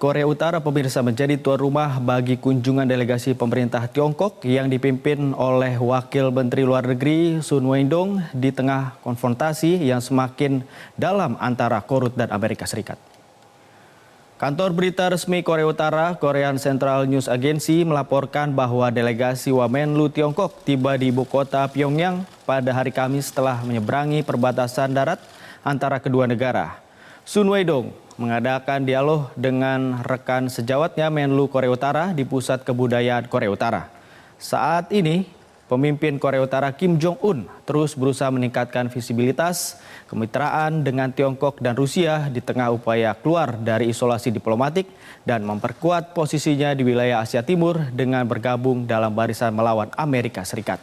Korea Utara pemirsa menjadi tuan rumah bagi kunjungan delegasi pemerintah Tiongkok yang dipimpin oleh Wakil Menteri Luar Negeri Sun Weidong di tengah konfrontasi yang semakin dalam antara Korut dan Amerika Serikat. Kantor berita resmi Korea Utara, Korean Central News Agency melaporkan bahwa delegasi Wamenlu Tiongkok tiba di ibu kota Pyongyang pada hari Kamis setelah menyeberangi perbatasan darat antara kedua negara. Sun Weidong mengadakan dialog dengan rekan sejawatnya Menlu Korea Utara di Pusat Kebudayaan Korea Utara. Saat ini, pemimpin Korea Utara Kim Jong-un terus berusaha meningkatkan visibilitas kemitraan dengan Tiongkok dan Rusia di tengah upaya keluar dari isolasi diplomatik dan memperkuat posisinya di wilayah Asia Timur dengan bergabung dalam barisan melawan Amerika Serikat.